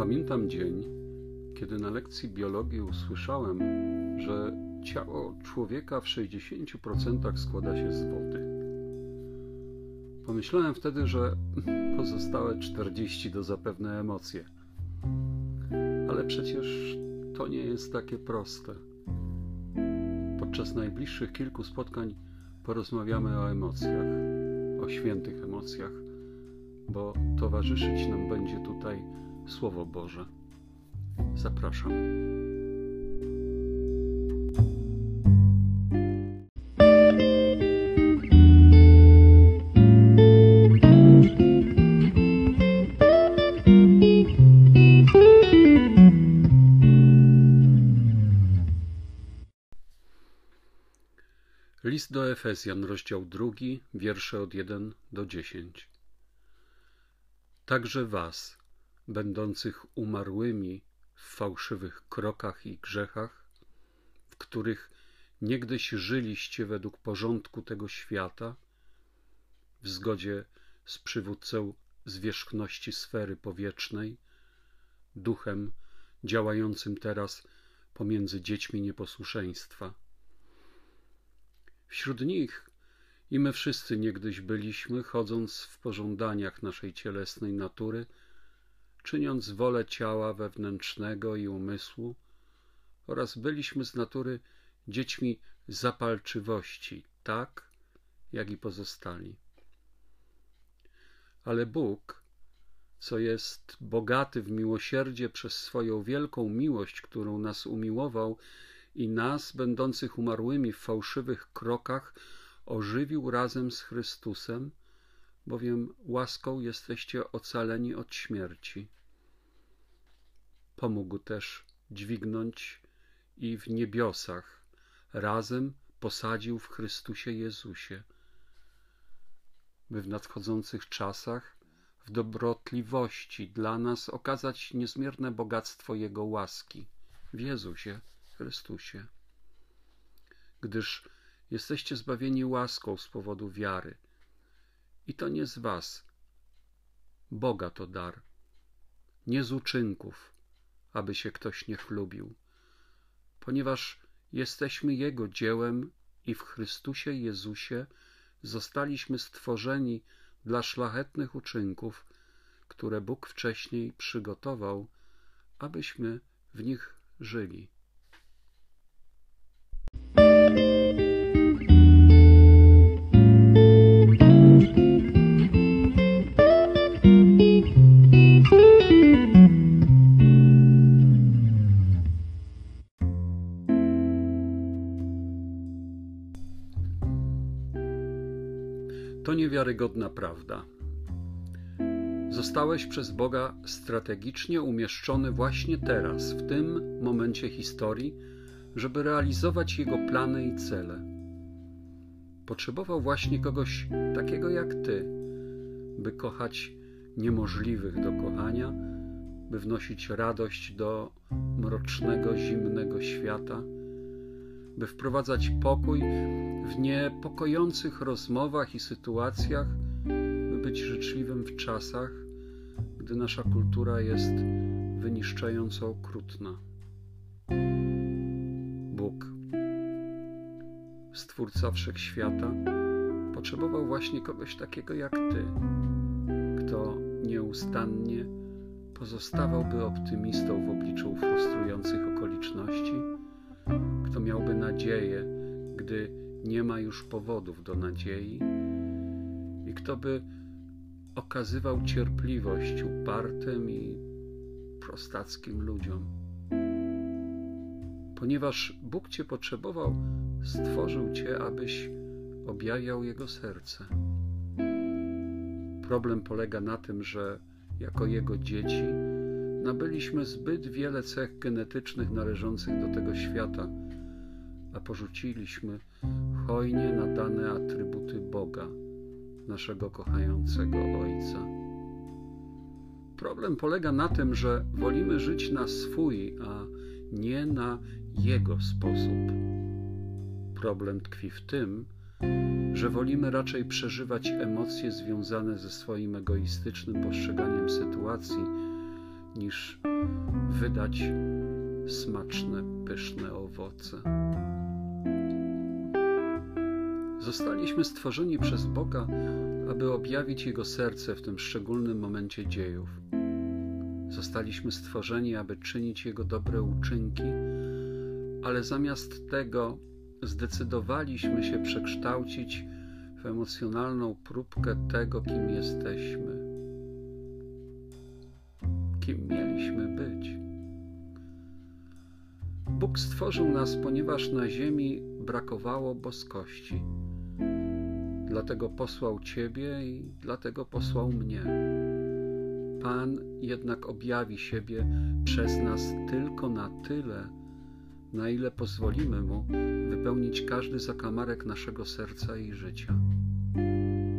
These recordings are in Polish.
Pamiętam dzień, kiedy na lekcji biologii usłyszałem, że ciało człowieka w 60% składa się z wody. Pomyślałem wtedy, że pozostałe 40 to zapewne emocje. Ale przecież to nie jest takie proste. Podczas najbliższych kilku spotkań porozmawiamy o emocjach, o świętych emocjach, bo towarzyszyć nam będzie tutaj Słowo Boże. Zapraszam. List do Efezjan, rozdział drugi, wiersze od 1 do 10. Także was, będących umarłymi w fałszywych krokach i grzechach, w których niegdyś żyliście według porządku tego świata, w zgodzie z przywódcą zwierzchności sfery powietrznej, duchem działającym teraz pomiędzy dziećmi nieposłuszeństwa. Wśród nich i my wszyscy niegdyś byliśmy, chodząc w pożądaniach naszej cielesnej natury, czyniąc wolę ciała wewnętrznego i umysłu, oraz byliśmy z natury dziećmi zapalczywości, tak jak i pozostali. Ale Bóg, co jest bogaty w miłosierdzie przez swoją wielką miłość, którą nas umiłował i nas, będących umarłymi w fałszywych krokach, ożywił razem z Chrystusem, bowiem łaską jesteście ocaleni od śmierci. Pomógł też dźwignąć i w niebiosach razem posadził w Chrystusie Jezusie, by w nadchodzących czasach w dobrotliwości dla nas okazać niezmierne bogactwo Jego łaski w Jezusie Chrystusie. Gdyż jesteście zbawieni łaską z powodu wiary. I to nie z was. Boga to dar. Nie z uczynków, aby się ktoś nie chlubił. Ponieważ jesteśmy Jego dziełem i w Chrystusie Jezusie zostaliśmy stworzeni dla szlachetnych uczynków, które Bóg wcześniej przygotował, abyśmy w nich żyli. To niewiarygodna prawda. Zostałeś przez Boga strategicznie umieszczony właśnie teraz, w tym momencie historii, żeby realizować Jego plany i cele. Potrzebował właśnie kogoś takiego jak Ty, by kochać niemożliwych do kochania, by wnosić radość do mrocznego, zimnego świata, by wprowadzać pokój w niepokojących rozmowach i sytuacjach, by być życzliwym w czasach, gdy nasza kultura jest wyniszczająco okrutna. Bóg, Stwórca Wszechświata, potrzebował właśnie kogoś takiego jak Ty, kto nieustannie pozostawałby optymistą w obliczu frustrujących okoliczności, kto miałby nadzieję, gdy nie ma już powodów do nadziei i kto by okazywał cierpliwość upartym i prostackim ludziom. Ponieważ Bóg Cię potrzebował, stworzył Cię, abyś objajał Jego serce. Problem polega na tym, że jako Jego dzieci nabyliśmy zbyt wiele cech genetycznych należących do tego świata, a porzuciliśmy hojnie nadane atrybuty Boga, naszego kochającego Ojca. Problem polega na tym, że wolimy żyć na swój, a nie na Jego sposób. Problem tkwi w tym, że wolimy raczej przeżywać emocje związane ze swoim egoistycznym postrzeganiem sytuacji, niż wydać smaczne, pyszne owoce. Zostaliśmy stworzeni przez Boga, aby objawić Jego serce w tym szczególnym momencie dziejów. Zostaliśmy stworzeni, aby czynić Jego dobre uczynki, ale zamiast tego zdecydowaliśmy się przekształcić w emocjonalną próbkę tego, kim jesteśmy, kim mieliśmy być. Bóg stworzył nas, ponieważ na ziemi brakowało boskości. Dlatego posłał Ciebie i dlatego posłał mnie. Pan jednak objawi siebie przez nas tylko na tyle, na ile pozwolimy Mu wypełnić każdy zakamarek naszego serca i życia.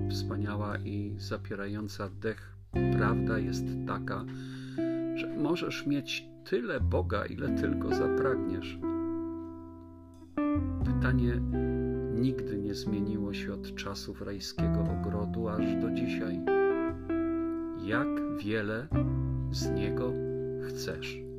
Wspaniała i zapierająca dech prawda jest taka, że możesz mieć tyle Boga, ile tylko zapragniesz. Pytanie nigdy nie zmieniło się od czasów rajskiego ogrodu aż do dzisiaj. Jak wiele z niego chcesz?